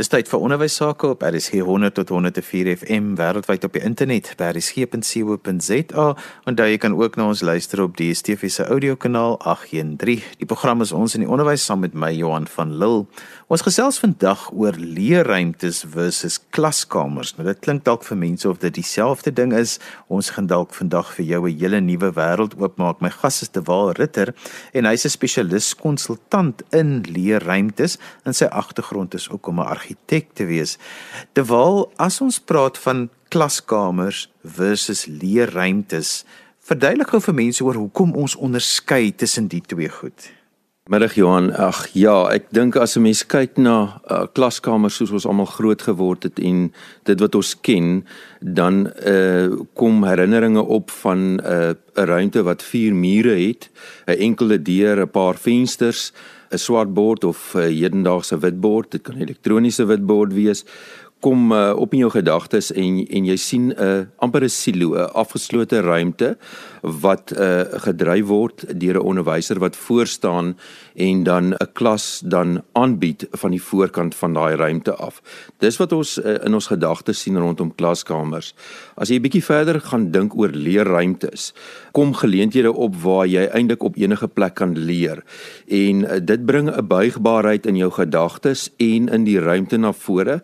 Dis tyd vir onderwys sake op RSG 100 tot 104 FM wêreldwyd op die internet by rsg.co.za en daar jy kan ook na ons luister op die DSTV se audiokanaal 813. Die program is ons in die onderwys saam met my Johan van Lille. Ons gesels vandag oor leerruimtes versus klaskamers. Nou dit klink dalk vir mense of dit dieselfde ding is. Ons gaan dalk vandag vir jou 'n hele nuwe wêreld oopmaak. My gas is Dewaal Ritter en hy's 'n spesialis konsultant in leerruimtes en sy agtergrond is ook om 'n argitek te wees. Terwyl as ons praat van klaskamers versus leerruimtes, verduidelik gou vir mense oor hoekom ons onderskei tussen die twee goed. Middag Johan. Ag ja, ek dink as 'n mens kyk na uh, klaskamers soos ons almal groot geword het en dit wat ons ken, dan uh, kom herinneringe op van uh, 'n ruimte wat vier mure het, 'n enkele deur, 'n paar vensters, 'n swart bord of 'n hedendaagse wit bord, dit kan elektroniese wit bord wees, kom uh, op in jou gedagtes en en jy sien 'n uh, amper 'n silo, 'n afgeslote ruimte wat uh, gedryf word deur 'n onderwyser wat voor staan en dan 'n klas dan aanbied van die voorkant van daai ruimte af. Dis wat ons uh, in ons gedagtes sien rondom klaskamers. As jy 'n bietjie verder gaan dink oor leerruimtes, kom geleenthede op waar jy eintlik op enige plek kan leer. En uh, dit bring 'n buigbaarheid in jou gedagtes en in die ruimte na vore.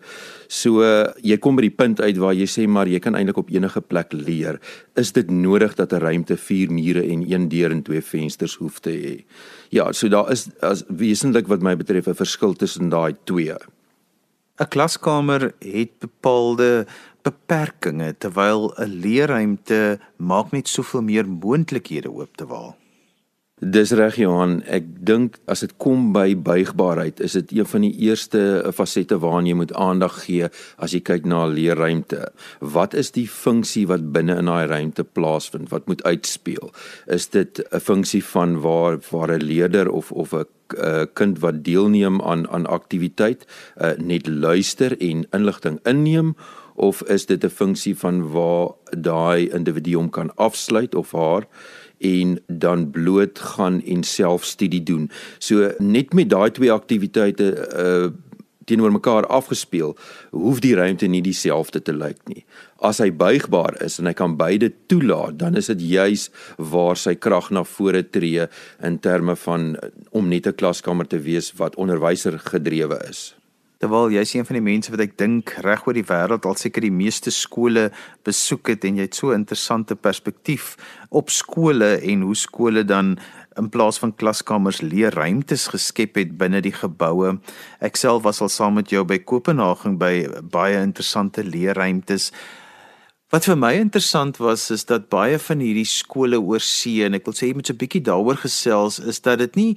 So jy kom by die punt uit waar jy sê maar jy kan eintlik op enige plek leer. Is dit nodig dat 'n ruimte vier mure en een deur en twee vensters hoef te hê? Ja, so daar is as wesentlik wat my betref 'n verskil tussen daai twee. 'n Klaskamer het bepaalde beperkings terwyl 'n leerruimte maak net soveel meer moontlikhede oop te waal. Dis reg Johan, ek dink as dit kom by buigbaarheid, is dit een van die eerste fasette waaraan jy moet aandag gee as jy kyk na 'n leerruimte. Wat is die funksie wat binne in daai ruimte plaasvind? Wat moet uitspeel? Is dit 'n funksie van waar waar 'n leerder of of 'n 'n kind wat deelneem aan aan aktiwiteit uh, net luister en inligting inneem of is dit 'n funksie van waar daai individu hom kan afsluit of haar en dan bloot gaan en selfstudie doen. So net met daai twee aktiwiteite uh teenoor mekaar afgespeel, hoef die ruimte nie dieselfde te lyk nie. As hy buigbaar is en hy kan beide toelaat, dan is dit juis waar sy krag na vore tree in terme van om net 'n klaskamer te wees wat onderwyser gedrewe is. Terwyl jy's een van die mense wat ek dink reg oor die wêreld al seker die meeste skole besoek het en jy het so interessante perspektief op skole en hoe skole dan in plaas van klaskamers leerruimtes geskep het binne die geboue. Ek self was al saam met jou by Kopenhagen by baie interessante leerruimtes. Wat vir my interessant was is dat baie van hierdie skole oor see en ek wil sê jy moet so 'n bietjie daaroor gesels is dat dit nie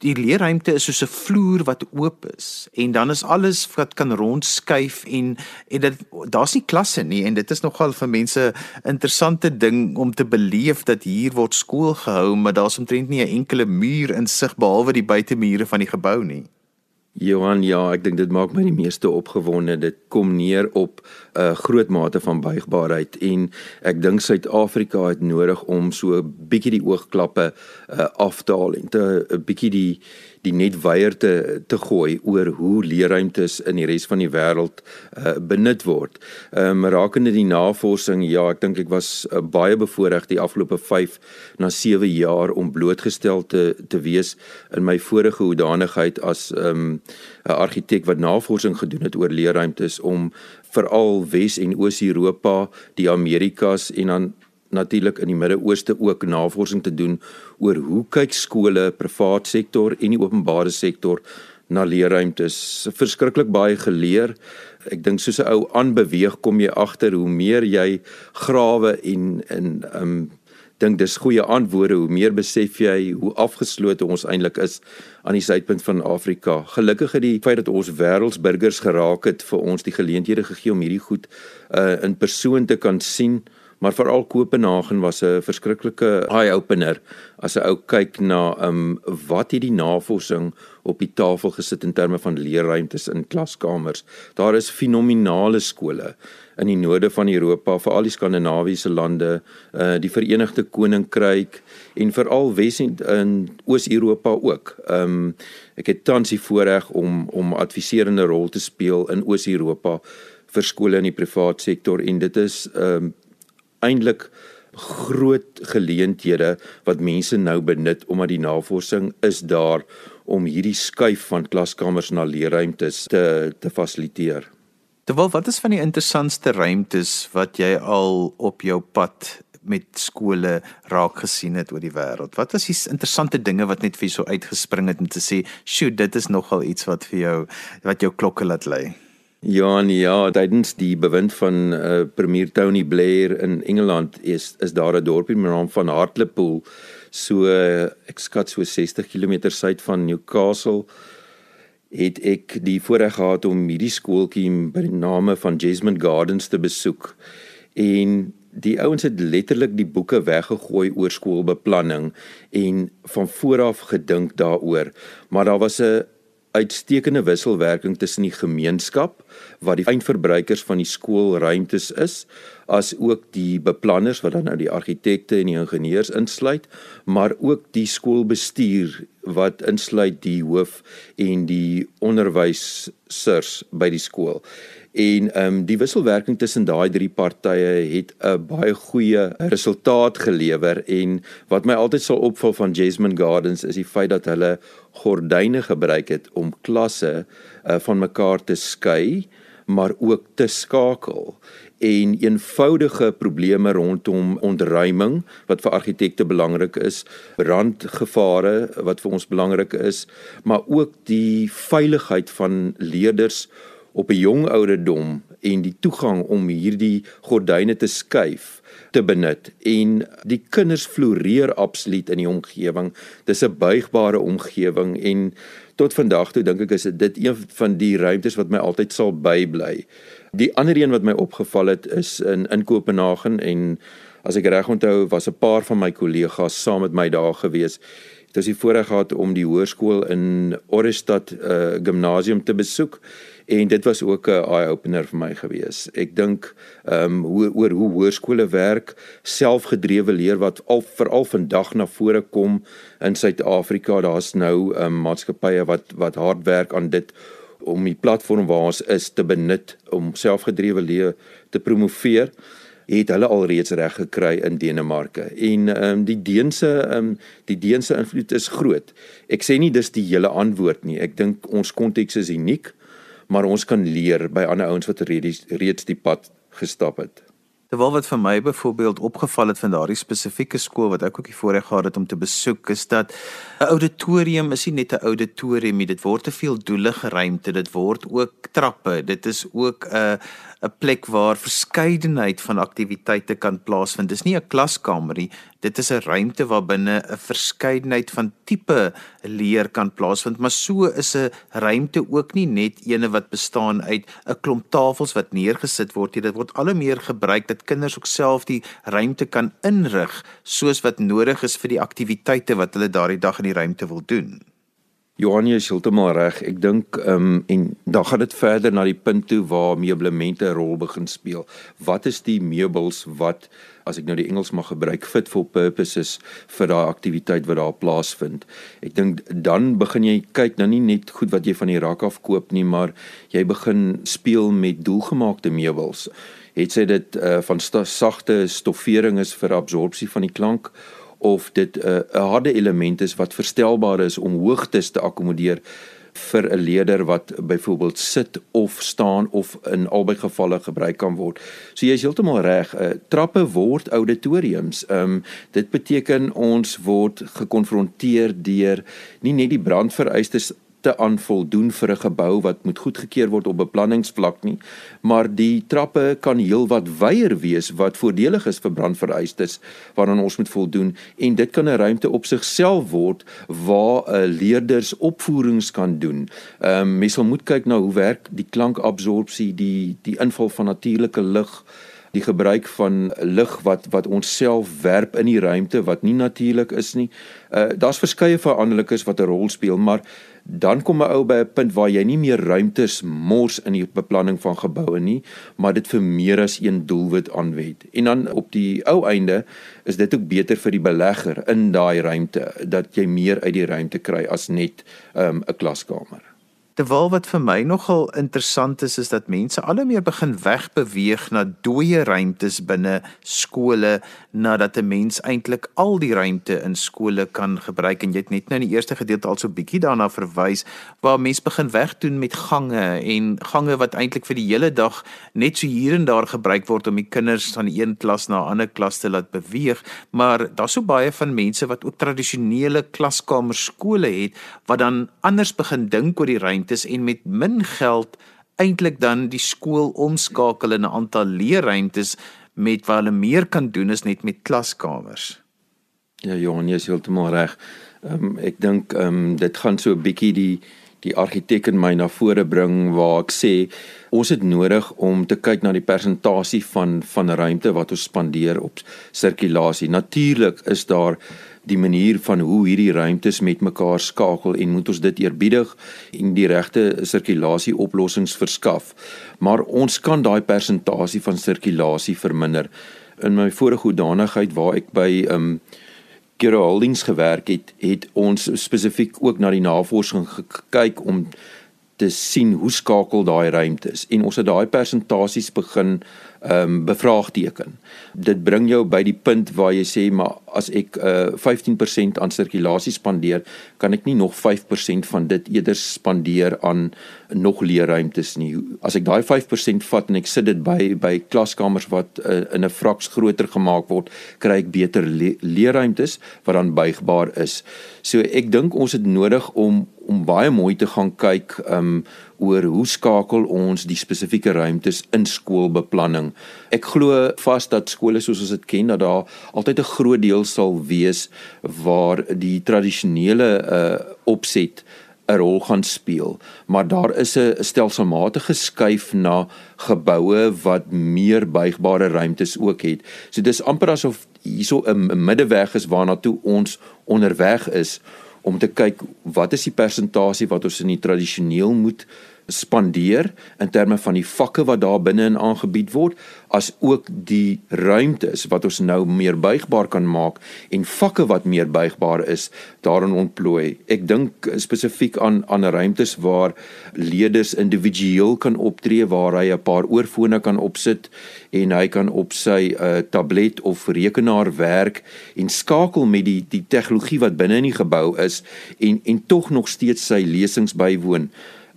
die leerruimte is soos 'n vloer wat oop is en dan is alles wat kan rondskuif en en dit daar's nie klasse nie en dit is nogal vir mense interessante ding om te beleef dat hier word skool gehou maar daar's omtrent nie 'n enkele muur in sig behalwe die buitemure van die gebou nie. Johan, ja, ek dink dit maak my die meeste opgewonde. Dit kom neer op 'n uh, groot mate van buigbaarheid en ek dink Suid-Afrika het nodig om so 'n bietjie die oogklappe uh, af te haal en te 'n bietjie die die net weier te te gooi oor hoe leerruimtes in die res van die wêreld uh, benut word. Ehm um, rakende die navorsing, ja, ek dink ek was uh, baie bevoordeel die afgelope 5 na 7 jaar om blootgestel te te wees in my vorige hoedanigheid as ehm, 'n argitek wat navorsing gedoen het oor leerruimtes om veral Wes en Oos-Europa, die Amerikas en dan natuurlik in die Midde-Ooste ook navorsing te doen oor hoe kyk skole, privaat sektor en die openbare sektor na leerruimtes. Verskriklik baie geleer. Ek dink soos 'n ou aanbeweeg kom jy agter hoe meer jy grawe en in um dink dis goeie antwoorde hoe meer besef jy hoe afgeslote ons eintlik is aan die suidpunt van Afrika. Gelukkig het die feit dat ons wêreldsburgers geraak het vir ons die geleenthede gegee om hierdie goed uh in persoon te kan sien Maar veral Kopenhagen was 'n verskriklike eye-opener as 'n ou kyk na ehm um, wat hierdie navorsing op die tafel gesit in terme van leerruimtes in klaskamers. Daar is fenominale skole in die noorde van Europa, veral die Skandinawiese lande, uh die Verenigde Koninkryk en veral Wes en Oos-Europa ook. Um ek het tans die voorreg om om adviserende rol te speel in Oos-Europa vir skole in die privaat sektor en dit is um eintlik groot geleenthede wat mense nou benut omdat die navorsing is daar om hierdie skuif van klaskamers na leerruimtes te te fasiliteer. Terwyl wat is van die interessantste ruimtes wat jy al op jou pad met skole raak gesien het oor die wêreld? Wat was die interessante dinge wat net vir jou so uitgespring het om te sê, "Sjoe, dit is nogal iets wat vir jou wat jou klokke laat lei." Ja, nee, ja, tydens die bewind van uh, premier Tony Blair in Engeland is is daar 'n dorpie met naam van Hartlepool, so uh, ek skat so 60 km suid van Newcastle het ek die voorreg gehad om hierdie skooltjie by die name van Jasmine Gardens te besoek. En die ouens het letterlik die boeke weggegooi oor skoolbeplanning en van vooraf gedink daaroor. Maar daar was 'n uitstekende wisselwerking tussen die gemeenskap wat die eindverbruikers van die skoolruimtes is as ook die beplanners wat dan nou die argitekte en die ingenieurs insluit maar ook die skoolbestuur wat insluit die hoof en die onderwysers by die skool en ehm um, die wisselwerking tussen daai drie partye het 'n baie goeie resultaat gelewer en wat my altyd sal opval van Jasmine Gardens is die feit dat hulle gordyne gebruik het om klasse uh, van mekaar te skei maar ook te skakel. En eenvoudige probleme rondom ontruiming wat vir argitekte belangrik is, brandgevare wat vir ons belangrik is, maar ook die veiligheid van leerders op 'n jong ouderdom en die toegang om hierdie gordyne te skuif te benut en die kinders floreer absoluut in die omgewing. Dis 'n buigbare omgewing en tot vandag toe dink ek is dit een van die ruimtes wat my altyd sal bybly. Die ander een wat my opgeval het is in in Kopenhagen en as ek reg onthou was 'n paar van my kollegas saam met my daar gewees. Het ons die voorreg gehad om die hoërskool in Orestad uh, gimnasium te besoek en dit was ook 'n eye opener vir my gewees. Ek dink ehm um, hoe oor hoe hoërskole werk, selfgedrewe leer wat al veral vandag na vore kom in Suid-Afrika. Daar's nou ehm um, maatskappye wat wat hard werk aan dit om die platform waar ons is te benut om selfgedrewe lewe te promoveer het hulle alreeds reg gekry in Denemarke. En ehm um, die Deense ehm um, die Deense invloed is groot. Ek sê nie dis die hele antwoord nie. Ek dink ons konteks is uniek maar ons kan leer by ander ouens wat reeds reeds die pad gestap het. Terwyl wat vir my byvoorbeeld opgeval het van daardie spesifieke skool wat ek ook die voorreg gehad het om te besoek, is dat 'n auditorium is nie net 'n auditorium nie, dit word te veel doelige ruimte, dit word ook trappe, dit is ook 'n 'n plek waar verskeidenheid van aktiwiteite kan plaasvind. Dis nie 'n klaskamer nie, dit is 'n ruimte waar binne 'n verskeidenheid van tipe leer kan plaasvind, maar so is 'n ruimte ook nie net eene wat bestaan uit 'n klomp tafels wat neergesit word nie. Dit word al hoe meer gebruik dat kinders ook self die ruimte kan inrig soos wat nodig is vir die aktiwiteite wat hulle daardie dag in die ruimte wil doen. Johannie is heeltemal reg. Ek dink ehm um, en dan gaan dit verder na die punt toe waar meublemente 'n rol begin speel. Wat is die meubels wat as ek nou die Engels mag gebruik fit for purposes vir daai aktiwiteit wat daar plaasvind. Ek dink dan begin jy kyk nou nie net goed wat jy van die rak af koop nie, maar jy begin speel met doelgemaakte meubels. Het sê dit uh, van sta, sagte stoffering is vir absorpsie van die klank of dit 'n uh, harde element is wat verstelbaar is om hoogtes te akkommodeer vir 'n leerder wat byvoorbeeld sit of staan of in albei gevalle gebruik kan word. So jy is heeltemal reg. Uh, trappe word auditoriums. Ehm um, dit beteken ons word gekonfronteer deur nie net die brandvereistes te aanvoldoen vir 'n gebou wat moet goedgekeur word op beplanningsvlak nie, maar die trappe kan heelwat wyer wees wat voordelig is vir brandvereistes waaraan ons moet voldoen en dit kan 'n ruimte op sigself word waar 'n uh, leerders opvoerings kan doen. Ehm um, mens sal moet kyk na hoe werk die klankabsorpsie, die die inval van natuurlike lig die gebruik van lig wat wat ons self werp in die ruimte wat nie natuurlik is nie. Uh daar's verskeie veranderlikes wat 'n rol speel, maar dan kom 'n ou by 'n punt waar jy nie meer ruimtes mors in die beplanning van geboue nie, maar dit vir meer as een doelwit aanwend. En dan op die ou einde is dit ook beter vir die belegger in daai ruimte dat jy meer uit die ruimte kry as net um, 'n um, klaskamer. Terwyl wat vir my nogal interessant is is dat mense al hoe meer begin wegbeweeg na dooie ruimtes binne skole nadat 'n mens eintlik al die ruimte in skole kan gebruik. En jy het net nou in die eerste gedeelte al so bietjie daarna verwys waar mense begin wegdoen met gange en gange wat eintlik vir die hele dag net so hier en daar gebruik word om die kinders van die een klas na 'n ander klas te laat beweeg. Maar daar's so baie van mense wat ook tradisionele klaskamer skole het wat dan anders begin dink oor die ruimte ruimtes en met min geld eintlik dan die skool omskakel in 'n aantal leerruimtes met waar hulle meer kan doen as net met klaskamers. Ja, Johan, jy is heeltemal reg. Ehm um, ek dink ehm um, dit gaan so 'n bietjie die die argitek in my na vore bring waar ek sê ons het nodig om te kyk na die persentasie van van ruimte wat ons spandeer op sirkulasie. Natuurlik is daar die manier van hoe hierdie ruimtes met mekaar skakel en moet ons dit eerbiedig en die regte sirkulasie oplossings verskaf. Maar ons kan daai persentasie van sirkulasie verminder. In my vorige hoedanigheid waar ek by um Gero Holdings gewerk het, het ons spesifiek ook na die navorsing gekyk om te sien hoe skakel daai ruimtes en ons het daai persentasies begin ehm um, bevraagteken. Dit bring jou by die punt waar jy sê maar as ek uh, 15% aan sirkulasie spandeer, kan ek nie nog 5% van dit eerder spandeer aan nog leerruimtes nie. As ek daai 5% vat en ek sit dit by by klaskamers wat uh, in 'n fraks groter gemaak word, kry ek beter le leerruimtes wat dan buigbaar is. So ek dink ons het nodig om om baie mooi te gaan kyk um oor hoe skakel ons die spesifieke ruimtes in skoolbeplanning. Ek glo vas dat skole soos ons dit ken dat daar altyd 'n groot deel sal wees waar die tradisionele uh opset 'n rol gaan speel, maar daar is 'n stelselmatige skuif na geboue wat meer buigbare ruimtes ook het. So dis amper asof hierso 'n middeweg is waarna toe ons onderweg is om te kyk wat is die persentasie wat ons in die tradisioneel moet spandeer in terme van die vakke wat daar binne in aangebied word as ook die ruimtes wat ons nou meer buigbaar kan maak en vakke wat meer buigbaar is daarin ontplooi. Ek dink spesifiek aan aan ruimtes waar leerders individueel kan optree waar hy 'n paar oorfone kan opsit en hy kan op sy uh, tablet of rekenaar werk en skakel met die die tegnologie wat binne in die gebou is en en tog nog steeds sy lesings bywoon.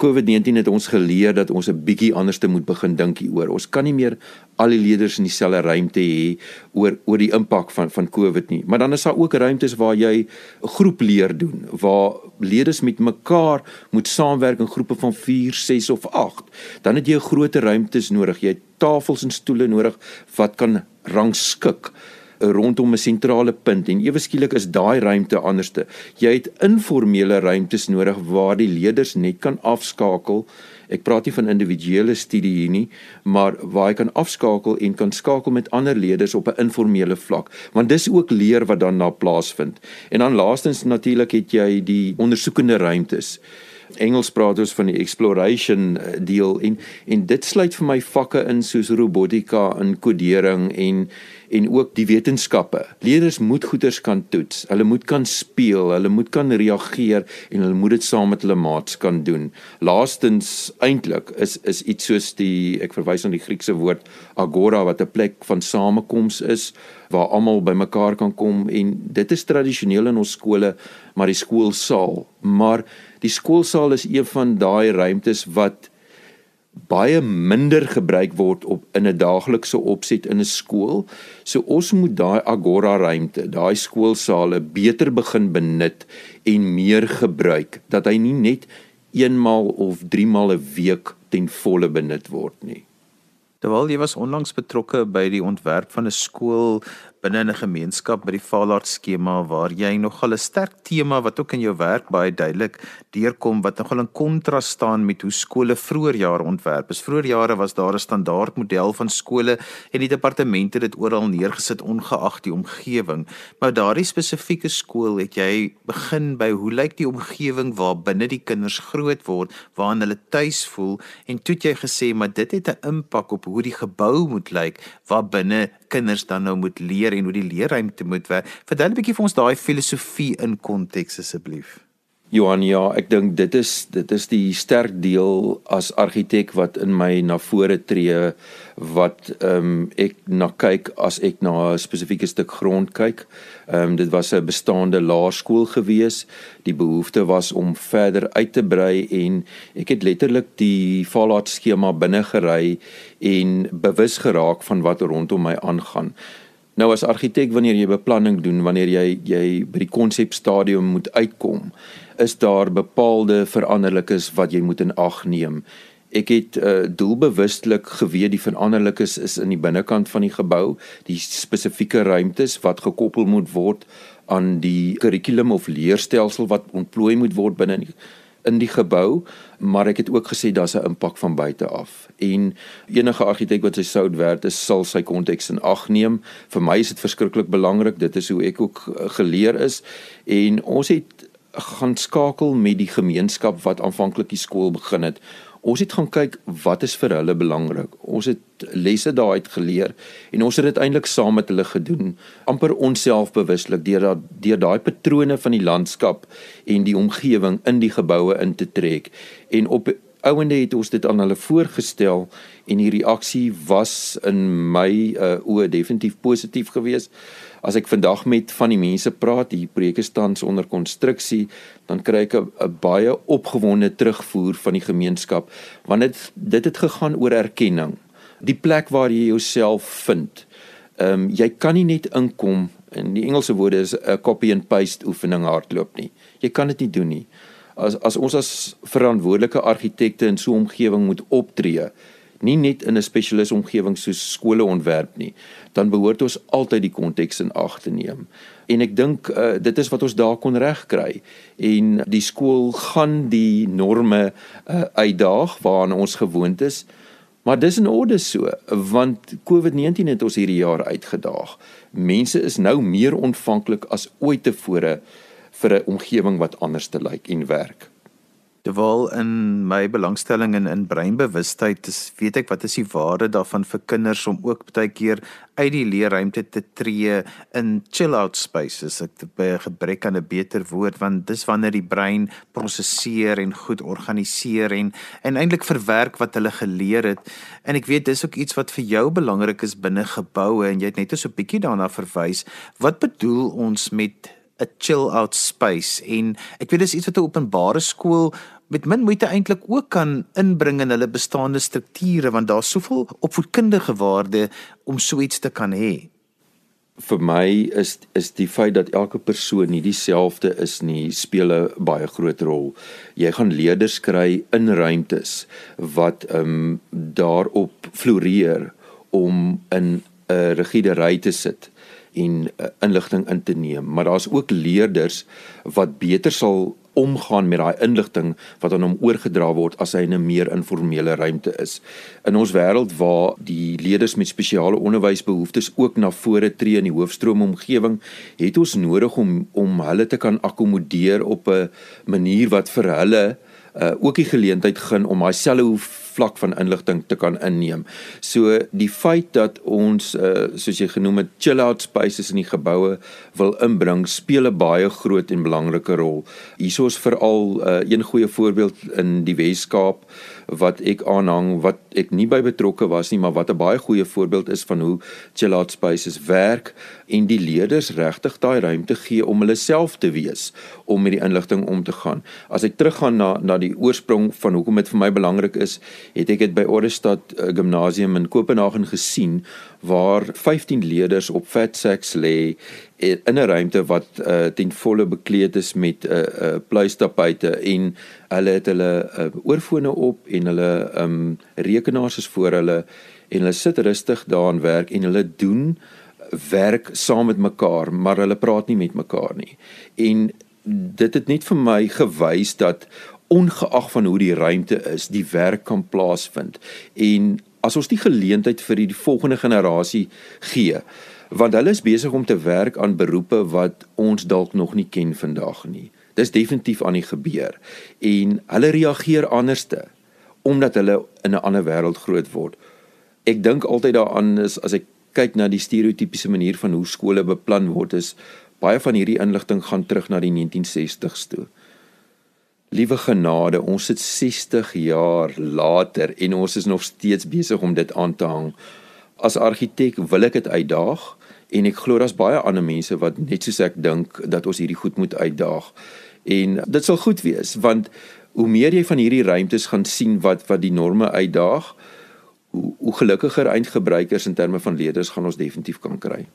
COVID-19 het ons geleer dat ons 'n bietjie anders te moet begin dink hieroor. Ons kan nie meer al die leerders in dieselfde ruimte hê oor oor die impak van van COVID nie. Maar dan is daar ook ruimtes waar jy 'n groep leer doen, waar leerders met mekaar moet saamwerk in groepe van 4, 6 of 8. Dan het jy 'n groter ruimtes nodig. Jy het tafels en stoele nodig wat kan rangskik rondom 'n sentrale punt en ewe skielik is daai ruimte anderste. Jy het informele ruimtes nodig waar die leerders net kan afskakel. Ek praat nie van individuele studie hier nie, maar waar jy kan afskakel en kan skakel met ander leerders op 'n informele vlak, want dis ook leer wat dan na plaasvind. En dan laastens natuurlik het jy die ondersoekende ruimtes. Engels praat ons van die exploration deel en en dit sluit vir my vakke in soos robotika en kodering en en ook die wetenskappe. Leerders moet goeders kan toets. Hulle moet kan speel, hulle moet kan reageer en hulle moet dit saam met hulle maats kan doen. Laastens eintlik is is iets soos die ek verwys na die Griekse woord agora wat 'n plek van samekoms is waar almal bymekaar kan kom en dit is tradisioneel in ons skole, maar die skoolsaal, maar die skoolsaal is een van daai ruimtes wat baie minder gebruik word op in 'n daaglikse opset in 'n skool. So ons moet daai agora ruimte, daai skoolsale beter begin benut en meer gebruik dat hy nie net eenmaal of drie maal 'n week ten volle benut word nie. Terwyl jy was onlangs betrokke by die ontwerp van 'n skool binne 'n gemeenskap by die Fallart skema waar jy nogal 'n sterk tema wat ook in jou werk baie duidelik deurkom wat nogal in kontras staan met hoe skole vroeër jare ontwerp is. Vroeër jare was daar 'n standaard model van skole en die departemente het dit oral neergesit ongeag die omgewing. Maar daardie spesifieke skool het jy begin by hoe lyk die omgewing waar binne die kinders groot word, waarin hulle tuis voel en toe het jy gesê maar dit het 'n impak op hoe die gebou moet lyk waar binne kinders dan nou moet leer en hoe die leerruimte moet werk. Vertel 'n bietjie vir ons daai filosofie in konteks asseblief. Johan, ja, ek dink dit is dit is die sterk deel as argitek wat in my na vore tree wat ehm um, ek na kyk as ek na 'n spesifieke stuk grond kyk. Ehm um, dit was 'n bestaande laerskool gewees. Die behoefte was om verder uit te brei en ek het letterlik die fallout skema binne gery en bewus geraak van wat rondom my aangaan. Nou as argitek wanneer jy beplanning doen, wanneer jy jy by die konsepstadium moet uitkom, is daar bepaalde veranderlikes wat jy moet in ag neem. Ek het uh, doelbewustelik geweet die veranderlikes is in die binnekant van die gebou, die spesifieke ruimtes wat gekoppel moet word aan die kurrikulum of leerstelsel wat ontplooi moet word binne in die, in die gebou, maar ek het ook gesê daar's 'n impak van buite af. En enige argitek wat sy sout werd is, sal sy konteks in ag neem. Vir my is dit verskriklik belangrik. Dit is hoe ek ook eh, geleer is en ons het gaan skakel met die gemeenskap wat aanvanklik die skool begin het. Ons het gaan kyk wat is vir hulle belangrik. Ons het lesse daaruit geleer en ons het dit eintlik saam met hulle gedoen, amper onsselfbewuslik deur daai deur daai patrone van die landskap en die omgewing in die geboue in te trek. En op ouende het ons dit aan hulle voorgestel en die reaksie was in my uh, oë definitief positief geweest as ek vandag met van die mense praat, die preke staan onder konstruksie, dan kry ek 'n baie opgewonde terugvoer van die gemeenskap want dit dit het gegaan oor erkenning. Die plek waar jy jouself vind. Ehm um, jy kan nie net inkom in die Engelse woorde is 'n copy and paste oefening hardloop nie. Jy kan dit nie doen nie. As as ons as verantwoordelike argitekte in so 'n omgewing moet optree, nie net in 'n spesialis omgewing soos skole ontwerp nie, dan behoort ons altyd die konteks in ag te neem. En ek dink uh, dit is wat ons daar kon regkry en die skool gaan die norme uh, uitdaag waaraan ons gewoond is. Maar dis in orde so want COVID-19 het ons hierdie jaar uitgedaag. Mense is nou meer ontvanklik as ooit tevore vir 'n omgewing wat anders te lyk en werk. Terwyl in my belangstelling in in breinbewustheid is weet ek wat is die waarde daarvan vir kinders om ook baie keer uit die leerruimte te tree in chill out spaces. Ek by 'n gebrek aan 'n beter woord want dis wanneer die brein prosesseer en goed organiseer en en eintlik verwerk wat hulle geleer het. En ek weet dis ook iets wat vir jou belangrik is binne geboue en jy het net so 'n bietjie daarna verwys. Wat bedoel ons met 'n chill out space? En ek weet dis iets wat 'n openbare skool met min moeite eintlik ook kan inbring in hulle bestaande strukture want daar's soveel opvoedkundige waarde om so iets te kan hê. Vir my is is die feit dat elke persoon nie dieselfde is nie, speel 'n baie groot rol. Jy gaan leerders kry in ruimtes wat ehm um, daarop floreer om in 'n rigiede ry te sit en uh, inligting in te neem, maar daar's ook leerders wat beter sal omgaan met daai inligting wat aan hom oorgedra word as hy in 'n meer informele ruimte is. In ons wêreld waar die leerders met spesiale onderwysbehoeftes ook na vore tree in die hoofstroom omgewing, het ons nodig om om hulle te kan akkommodeer op 'n manier wat vir hulle uh, ook die geleentheid gun om daai selfe vlak van inligting te kan inneem. So die feit dat ons uh, soos jy genoem het chill out spaces in die geboue wil inbring, speel 'n baie groot en belangrike rol. Hierso is veral uh, een goeie voorbeeld in die Wes-Kaap wat ek aanhang wat ek nie by betrokke was nie, maar wat 'n baie goeie voorbeeld is van hoe chill out spaces werk en die leerders regtig daai ruimte gee om hulle self te wees om met die inligting om te gaan. As ek teruggaan na na die oorsprong van hoekom dit vir my belangrik is, het ek dit by Orestad uh, Gimnasium in Kopenhagen gesien waar 15 leerders op fat sacks lê in 'n ruimte wat uh, ten volle bekleed is met 'n uh, uh, pluistapuite en hulle het hulle uh, oorfone op en hulle um, rekenaars is voor hulle en hulle sit rustig daaraan werk en hulle doen werk saam met mekaar, maar hulle praat nie met mekaar nie. En dit het net vir my gewys dat ongeag van hoe die ruimte is, die werk kan plaasvind. En as ons die geleentheid vir die volgende generasie gee, want hulle is besig om te werk aan beroepe wat ons dalk nog nie ken vandag nie. Dis definitief aan die gebeur en hulle reageer anderste omdat hulle in 'n ander wêreld groot word. Ek dink altyd daaraan is as ek kyk na die stereotypiese manier van hoe skole beplan word is baie van hierdie inligting gaan terug na die 1960s toe. Liewe genade, ons sit 60 jaar later en ons is nog steeds besig om dit aan te hang. As argitek wil ek dit uitdaag en ek glo daar's baie ander mense wat net soos ek dink dat ons hierdie goed moet uitdaag. En dit sal goed wees want hoe meer jy van hierdie ruimtes gaan sien wat wat die norme uitdaag, hoe hoe gelukkiger eindgebruikers in terme van leerders gaan ons definitief kan kry.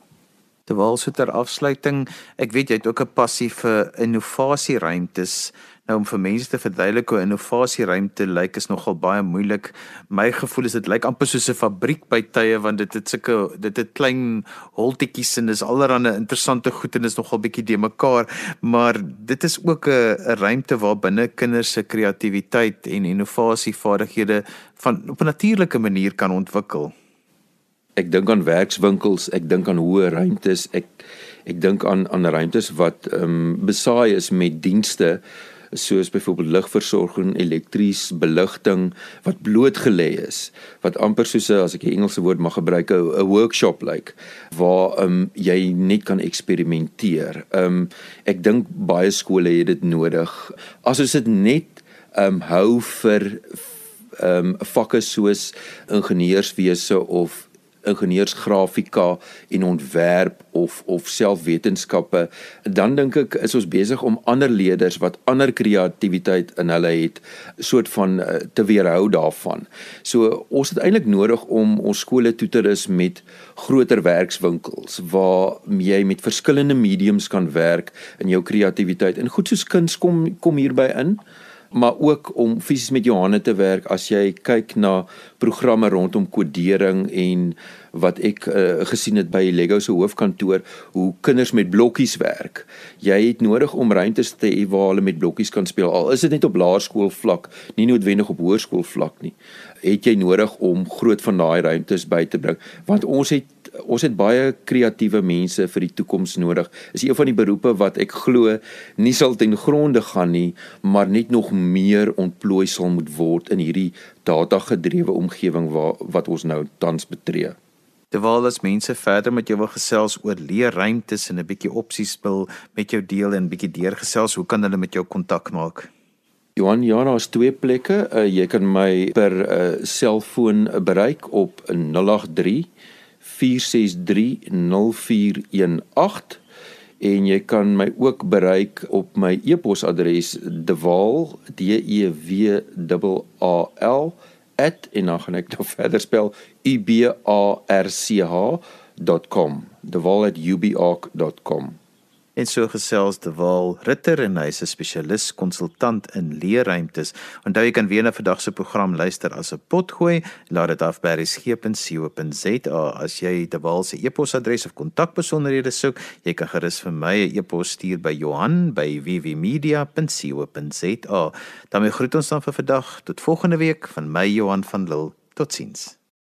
Terwyl so ter afsluiting, ek weet jy het ook 'n passie vir innovasieruimtes. Nou om vir mense te verduidelik hoe innovasieruimte lyk is nogal baie moeilik. My gevoel is dit lyk amper soos 'n fabriek by tye want dit het sulke dit het klein holtetjies en is allerlei interessante goed en is nogal bietjie de mekaar, maar dit is ook 'n 'n ruimte waar binne kinders se kreatiwiteit en innovasievaardighede van op 'n natuurlike manier kan ontwikkel. Ek dink aan werkswinkels, ek dink aan hoë ruimtes, ek ek dink aan aan ruimtes wat ehm um, besaai is met dienste soos byvoorbeeld ligversorging, elektries beligting wat blootgelê is, wat amper soos 'n as ek die Engelse woord mag gebruik, 'n workshop lyk like, waar um, jy net kan eksperimenteer. Um ek dink baie skole het dit nodig. As ons dit net um hou vir um vakke soos ingenieurswese of ingenieursgrafika en ontwerp of of selfwetenskappe dan dink ek is ons besig om ander leerders wat ander kreatiwiteit in hulle het soort van uh, te weerhou daarvan. So ons het eintlik nodig om ons skole toe te rus met groter werkswinkels waar jy met verskillende mediums kan werk in jou kreatiwiteit. En goed soos kuns kom kom hierby in maar ook om fisies met jou hande te werk as jy kyk na programme rondom kodering en wat ek uh, gesien het by Lego se hoofkantoor hoe kinders met blokkies werk. Jy het nodig om ruimtes te hê waar hulle met blokkies kan speel. Al is dit net op laerskool vlak, nie noodwendig op hoërskool vlak nie. Het jy nodig om groot van daai ruimtes by te bring want ons het ons het baie kreatiewe mense vir die toekoms nodig. Is een van die beroepe wat ek glo nie sal ten gronde gaan nie, maar net nog meer ontplooi sal moet word in hierdie data-gedrewe omgewing waar wat ons nou tans betree. Terwyl as mense verder met jou wil gesels oor leerruimtes en 'n bietjie opsies wil met jou deel en bietjie deurgesels, hoe kan hulle met jou kontak maak? Johan, ja, daar's twee plekke. Uh, jy kan my per uh, selfoon bereik op 083 4630418 en jy kan my ook bereik op my e-posadres dewaal d e w a l @ en dan gaan ek nou verder spel u b a r c h.com dewaal@ubark.com En so gesels de Waal Ritter en hy's 'n spesialis konsultant in leerruimtes. Onthou jy kan weer na vandag se program luister as 'n potgooi. Laat dit af by resgep.co.za as jy de Waal se e-posadres of kontakbesonderhede soek. Jy kan gerus vir my 'n e-pos stuur by Johan@wwmedia.co.za. daarmee groet ons dan vir vandag. Tot volgende week van my Johan van Lille. Totsiens.